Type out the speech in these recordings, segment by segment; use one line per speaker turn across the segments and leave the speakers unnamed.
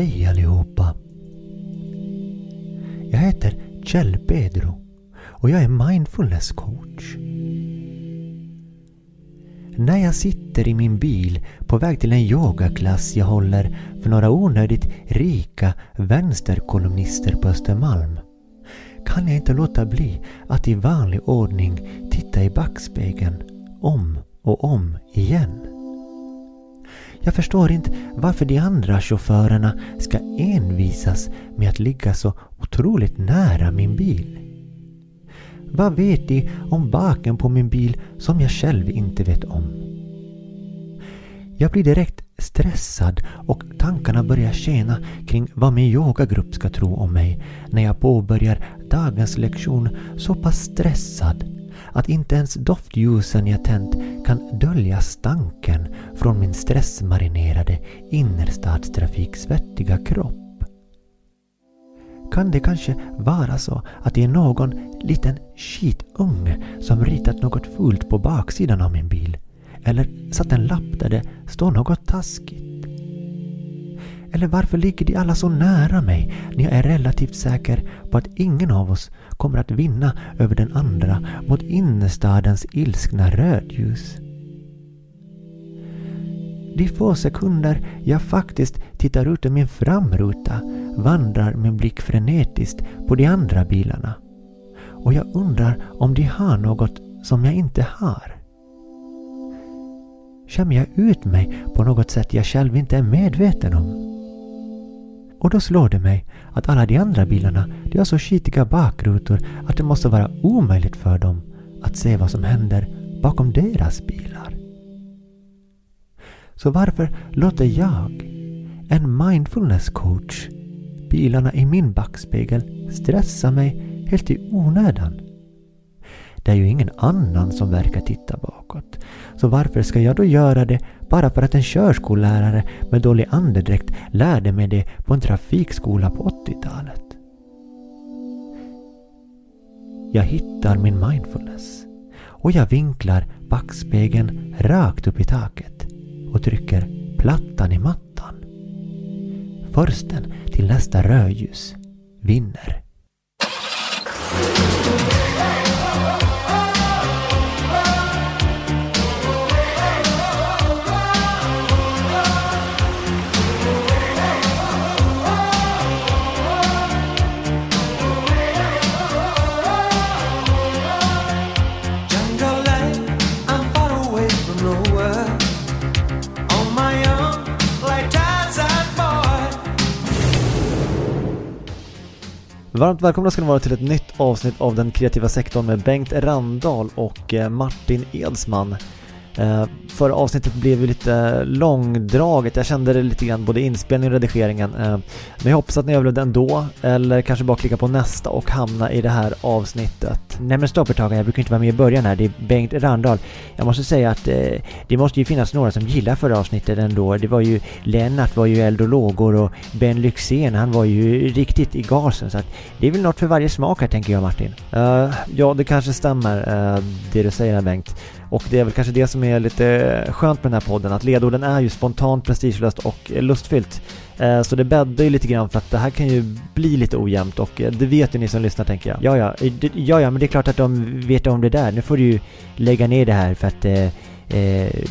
Hej allihopa! Jag heter Kjell Pedro och jag är mindfulness coach. När jag sitter i min bil på väg till en yogaklass jag håller för några onödigt rika vänsterkolumnister på Östermalm kan jag inte låta bli att i vanlig ordning titta i backspegeln om och om igen. Jag förstår inte varför de andra chaufförerna ska envisas med att ligga så otroligt nära min bil. Vad vet de om baken på min bil som jag själv inte vet om? Jag blir direkt stressad och tankarna börjar skena kring vad min yogagrupp ska tro om mig när jag påbörjar dagens lektion så pass stressad att inte ens doftljusen jag tänt kan dölja stanken från min stressmarinerade innerstadstrafiksvettiga kropp. Kan det kanske vara så att det är någon liten skitunge som ritat något fult på baksidan av min bil? Eller satt en lapp där det står något taskigt? Eller varför ligger de alla så nära mig när jag är relativt säker på att ingen av oss kommer att vinna över den andra mot innerstadens ilskna rödljus? De få sekunder jag faktiskt tittar ut ur min framruta vandrar min blick frenetiskt på de andra bilarna. Och jag undrar om de har något som jag inte har. Skämmer jag ut mig på något sätt jag själv inte är medveten om? Och då slår det mig att alla de andra bilarna de har så skitiga bakrutor att det måste vara omöjligt för dem att se vad som händer bakom deras bilar. Så varför låter jag, en mindfulness coach, bilarna i min backspegel stressa mig helt i onödan? Det är ju ingen annan som verkar titta bakåt. Så varför ska jag då göra det bara för att en körskollärare med dålig andedräkt lärde mig det på en trafikskola på 80-talet? Jag hittar min mindfulness och jag vinklar backspegeln rakt upp i taket och trycker plattan i mattan. Försten till nästa rödljus vinner.
Varmt välkomna ska ni vara till ett nytt avsnitt av den kreativa sektorn med Bengt Randahl och eh, Martin Edsman. Eh, förra avsnittet blev ju lite långdraget, jag kände det lite grann både inspelningen och redigeringen. Eh, men jag hoppas att ni överlevde ändå, eller kanske bara klicka på nästa och hamna i det här avsnittet. Nej men stopp ett tag, jag brukar inte vara med i början här, det är Bengt Randahl. Jag måste säga att eh, det måste ju finnas några som gillar förra avsnittet ändå. Det var ju, Lennart var ju eld och lågor och Ben Lyxzén han var ju riktigt i gasen så att det är väl något för varje smak här tänker jag Martin. Uh, ja, det kanske stämmer uh, det du säger här Bengt. Och det är väl kanske det som är lite skönt med den här podden, att ledorden är ju spontant, prestigelöst och lustfyllt. Eh, så det bäddar ju lite grann för att det här kan ju bli lite ojämnt och eh, det vet ju ni som lyssnar tänker jag. Ja, ja, eh, ja, ja men det är klart att de vet om det där. Nu får du ju lägga ner det här för att eh,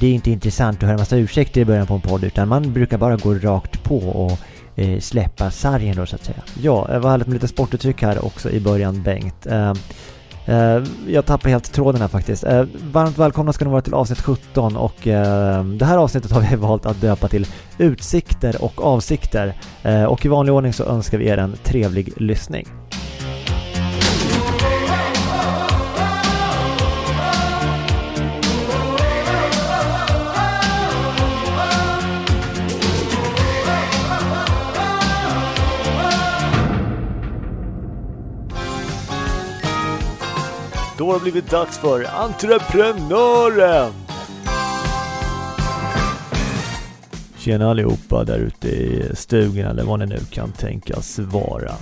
det är inte intressant att höra massa ursäkter i början på en podd utan man brukar bara gå rakt på och eh, släppa sargen då så att säga. Ja, vad härligt med lite sportuttryck här också i början Bengt. Eh, Eh, jag tappar helt tråden här faktiskt. Eh, varmt välkomna ska ni vara till avsnitt 17 och eh, det här avsnittet har vi valt att döpa till Utsikter och avsikter och i vanlig ordning så önskar vi er en trevlig lyssning. Då har det blivit dags för Entreprenören! Tjena allihopa där ute i stugan eller vad ni nu kan tänkas vara.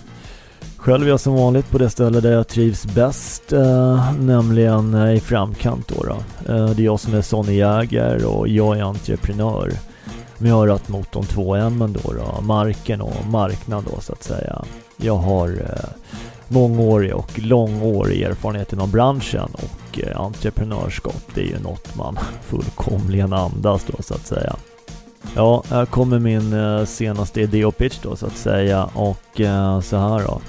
Själv är jag som vanligt på det ställe där jag trivs bäst, eh, nämligen eh, i framkant då. då. Eh, det är jag som är Sonny Jäger och jag är entreprenör.
Med örat har mot de två ämnen då, då, marken och marknad då så att säga. Jag har eh, mångårig och långårig erfarenhet inom branschen och eh, entreprenörskap det är ju något man fullkomligen andas då så att säga. Ja, här kommer min eh, senaste idé och pitch då så att säga och eh, så här då.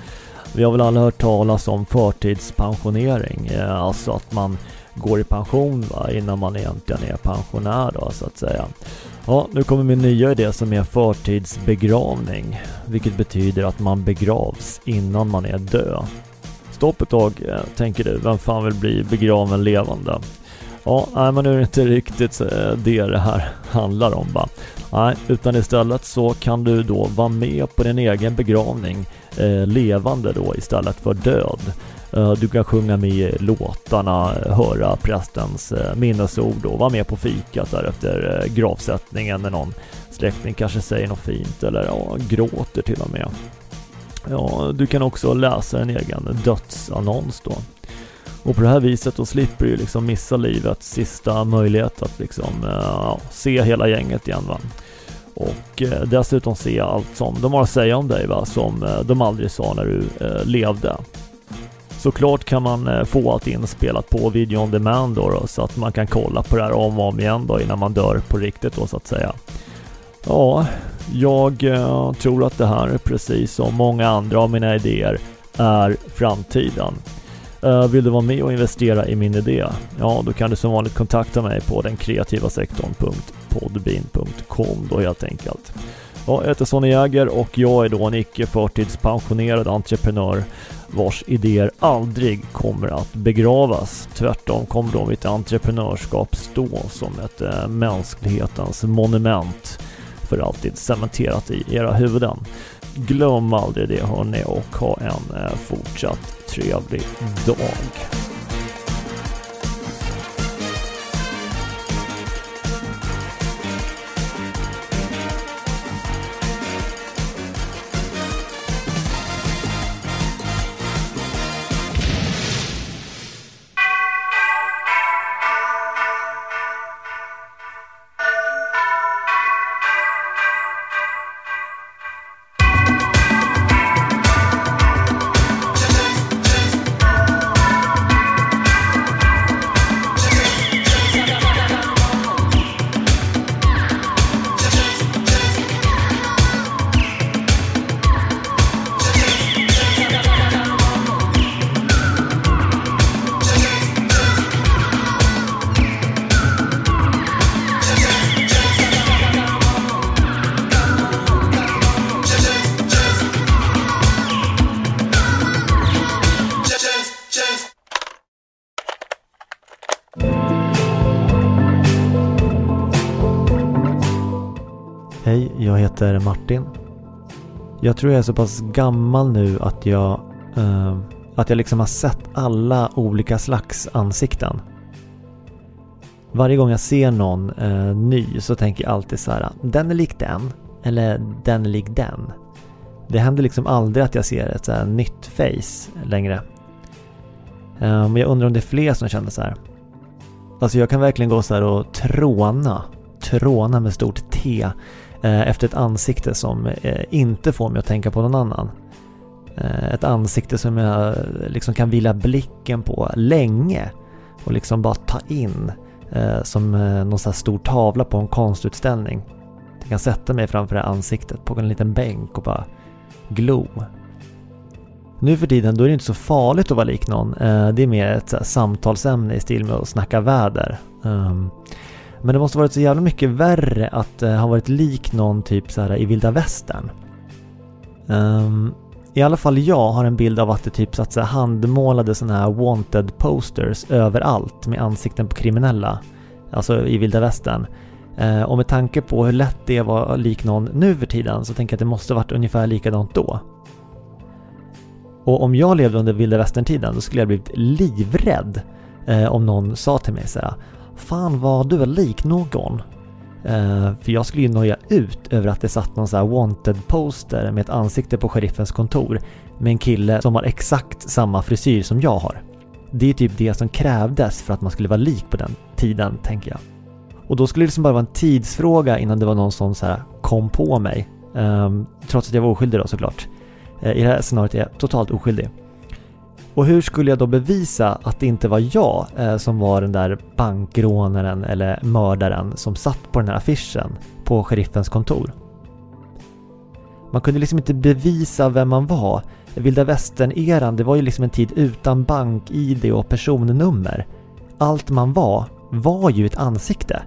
Vi har väl alla hört talas om förtidspensionering, alltså att man går i pension va, innan man egentligen är pensionär då så att säga. Ja, nu kommer min nya idé som är förtidsbegravning, vilket betyder att man begravs innan man är död. Stopp ett tag, eh, tänker du, vem fan vill bli begraven levande? Ja, nej men nu är det inte riktigt eh, det det här handlar om va. Nej, utan istället så kan du då vara med på din egen begravning eh, levande då istället för död. Eh, du kan sjunga med i låtarna, höra prästens eh, minnesord och vara med på fikat där efter eh, gravsättningen när någon släkting kanske säger något fint eller ja, gråter till och med. Ja, du kan också läsa en egen dödsannons då. Och på det här viset då slipper du liksom missa livets sista möjlighet att liksom ja, se hela gänget igen va. Och dessutom se allt som de har att säga om dig va, som de aldrig sa när du levde. Såklart kan man eh, få allt inspelat på video on demand då, då, så att man kan kolla på det här om och om igen då innan man dör på riktigt då så att säga. Ja, jag eh, tror att det här, precis som många andra av mina idéer, är framtiden. Eh, vill du vara med och investera i min idé? Ja, då kan du som vanligt kontakta mig på den kreativa då helt enkelt. Ja, jag heter Sonny Jäger och jag är då en icke förtidspensionerad entreprenör vars idéer aldrig kommer att begravas. Tvärtom kommer då mitt entreprenörskap stå som ett eh, mänsklighetens monument för alltid cementerat i era huvuden. Glöm aldrig det hörni och ha en eh, fortsatt trevlig dag. Heter Martin. Jag tror jag är så pass gammal nu att jag, eh, att jag liksom har sett alla olika slags ansikten. Varje gång jag ser någon eh, ny så tänker jag alltid så här, den är lik den, eller den är lik den. Det händer liksom aldrig att jag ser ett så här, nytt face längre. Eh, men jag undrar om det är fler som känner så här. Alltså jag kan verkligen gå så här och tråna, tråna med stort T Eh, efter ett ansikte som eh, inte får mig att tänka på någon annan. Eh, ett ansikte som jag liksom kan vila blicken på länge och liksom bara ta in som någon sån här stor tavla på en konstutställning. Jag kan sätta mig framför det ansiktet på en liten bänk och bara glo. Nu för tiden då är det inte så farligt att vara lik någon. Det är mer ett samtalsämne i stil med att snacka väder. Ehm, men det måste varit så jävla mycket värre att uh, ha varit lik någon typ så här i vilda västern. Um, I alla fall jag har en bild av att det typ satt så här handmålade sådana här wanted posters överallt med ansikten på kriminella. Alltså i vilda västern. Uh, och med tanke på hur lätt det var lik någon nu för tiden så tänker jag att det måste varit ungefär likadant då. Och om jag levde under vilda västern-tiden då skulle jag blivit livrädd eh, om någon sa till mig så här, Fan vad du är lik någon. Uh, för jag skulle ju noja ut över att det satt någon sån här wanted poster med ett ansikte på sheriffens kontor med en kille som har exakt samma frisyr som jag har. Det är typ det som krävdes för att man skulle vara lik på den tiden, tänker jag.
Och då skulle det liksom bara vara en tidsfråga innan det var någon som så här kom på mig. Um, trots att jag var oskyldig då såklart. Uh, I det här scenariot är jag totalt oskyldig. Och hur skulle jag då bevisa att det inte var jag eh, som var den där bankrånaren eller mördaren som satt på den här affischen på sheriffens kontor? Man kunde liksom inte bevisa vem man var. Vilda västern-eran, det var ju liksom en tid utan bank-id och personnummer. Allt man var, var ju ett ansikte.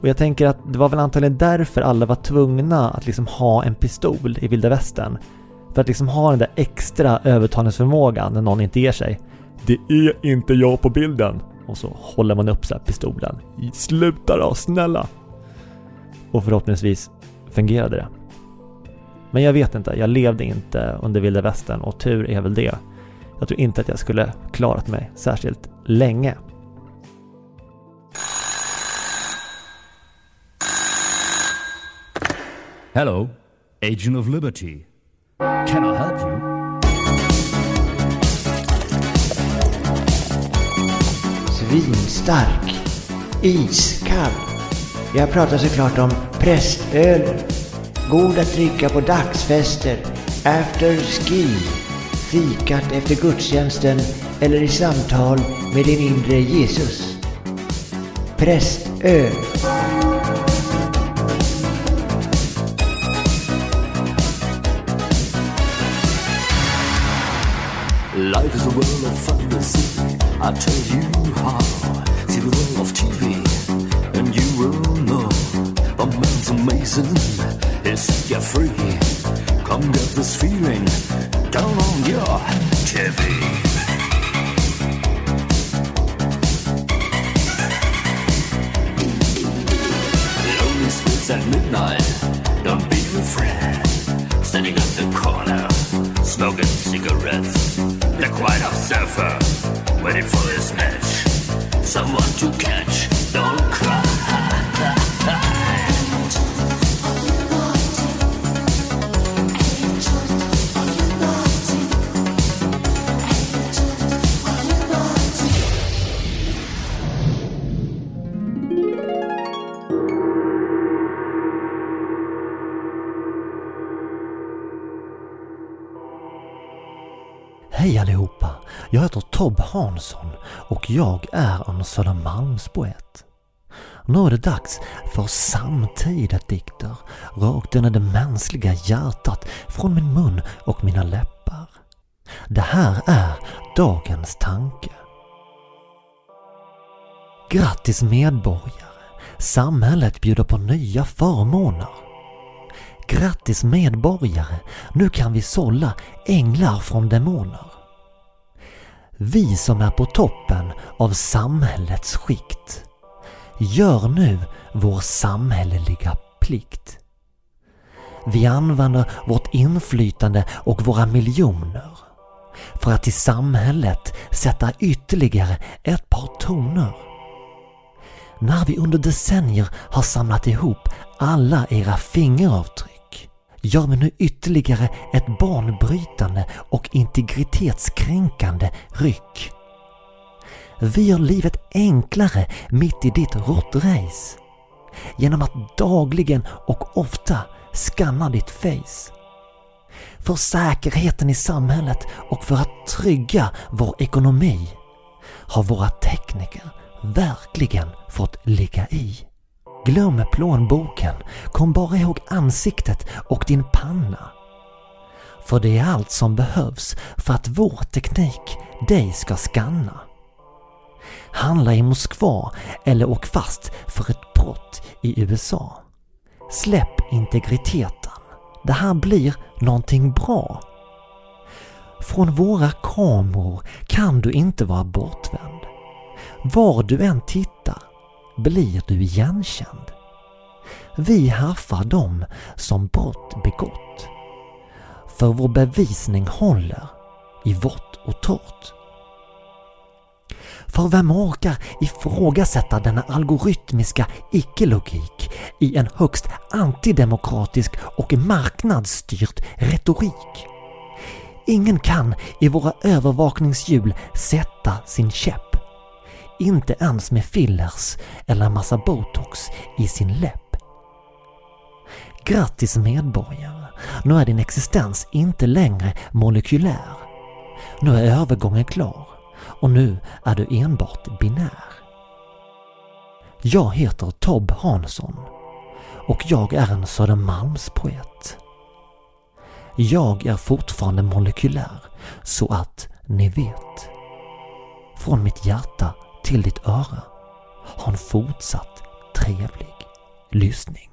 Och jag tänker att det var väl antagligen därför alla var tvungna att liksom ha en pistol i vilda västern. För att liksom ha den där extra övertalningsförmågan när någon inte ger sig. Det är inte jag på bilden. Och så håller man upp så pistolen. Sluta då, snälla! Och förhoppningsvis fungerade det. Men jag vet inte, jag levde inte under vilda västern och tur är väl det. Jag tror inte att jag skulle klarat mig särskilt länge.
Hello, Agent of Liberty. Can I help you?
Svinstark. Iskall. Jag pratar såklart om prästöl. God att dricka på dagsfester, after ski, fikat efter gudstjänsten eller i samtal med din inre Jesus. Prästöl.
Life is a world of fantasy. I tell you how. See the world of TV, and you will know. A man's amazing. He'll set you free. Come get this feeling down on your TV. At midnight. Don't be afraid. Standing at the corner, smoking cigarettes. The quiet observer, waiting for his match. Someone to catch. Don't cry.
Hej allihopa! Jag heter Tob Hansson och jag är en Södermalmspoet. Nu är det dags för samtida dikter rakt in i det mänskliga hjärtat från min mun och mina läppar. Det här är dagens tanke. Grattis medborgare! Samhället bjuder på nya förmåner. Grattis medborgare! Nu kan vi sålla änglar från demoner. Vi som är på toppen av samhällets skikt gör nu vår samhälleliga plikt. Vi använder vårt inflytande och våra miljoner för att i samhället sätta ytterligare ett par toner. När vi under decennier har samlat ihop alla era fingeravtryck gör vi nu ytterligare ett banbrytande och integritetskränkande ryck. Vi gör livet enklare mitt i ditt råttrace genom att dagligen och ofta skanna ditt face. För säkerheten i samhället och för att trygga vår ekonomi har våra tekniker verkligen fått ligga i. Glöm plånboken, kom bara ihåg ansiktet och din panna. För det är allt som behövs för att vår teknik dig ska skanna. Handla i Moskva eller åk fast för ett brott i USA. Släpp integriteten. Det här blir någonting bra. Från våra kameror kan du inte vara bortvänd. Var du än tittar blir du igenkänd. Vi haffar dem som brott begått. För vår bevisning håller i vått och torrt. För vem orkar ifrågasätta denna algoritmiska icke-logik i en högst antidemokratisk och marknadsstyrt retorik? Ingen kan i våra övervakningshjul sätta sin käpp.
Inte ens med fillers eller en massa botox i sin läpp. Grattis medborgare! Nu är din existens inte längre molekylär. Nu är övergången klar och nu är du enbart binär. Jag heter Tob Hansson och jag är en Södermalmspoet. Jag är fortfarande molekylär så att ni vet. Från mitt hjärta till ditt öra. Ha en fortsatt trevlig lyssning.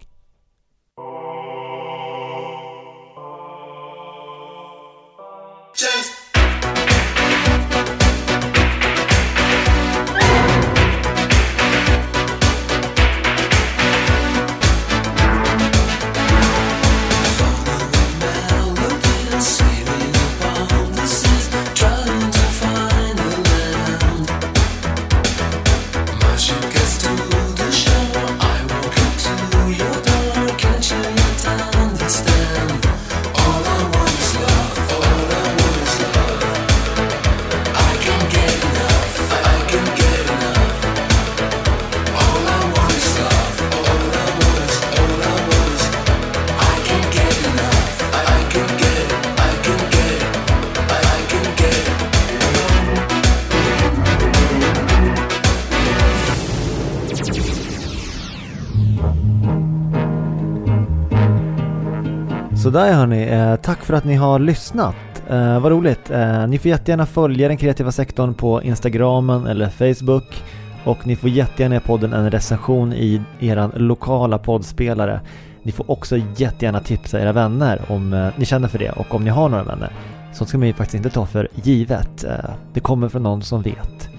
Sådär hörni, eh, tack för att ni har lyssnat. Eh, vad roligt. Eh, ni får jättegärna följa den kreativa sektorn på Instagramen eller Facebook och ni får jättegärna ge podden en recension i er lokala poddspelare. Ni får också jättegärna tipsa era vänner om eh, ni känner för det och om ni har några vänner. Sånt ska man ju faktiskt inte ta för givet. Eh, det kommer från någon som vet.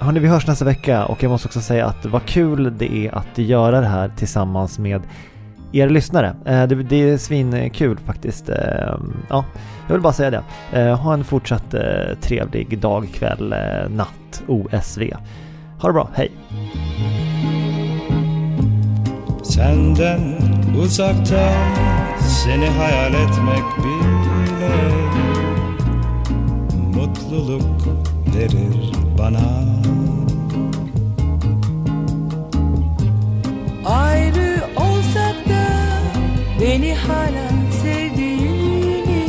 Hörni, vi hörs nästa vecka och jag måste också säga att vad kul det är att göra det här tillsammans med er lyssnare. Eh, det, det är svinkul faktiskt. Eh, ja, jag vill bara säga det. Eh, ha en fortsatt trevlig dag, kväll, natt, OSV. Ha det bra, hej! Senden uzakta seni hayal etmek bile mutluluk verir bana beni hala sevdiğini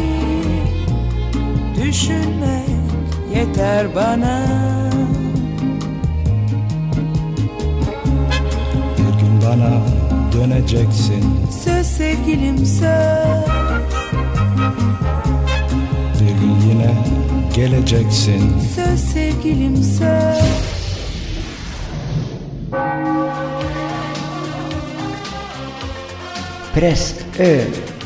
düşünmek yeter bana. Bir gün bana döneceksin. Söz sevgilim söz. Bir gün yine geleceksin. Söz sevgilim söz
Prästöl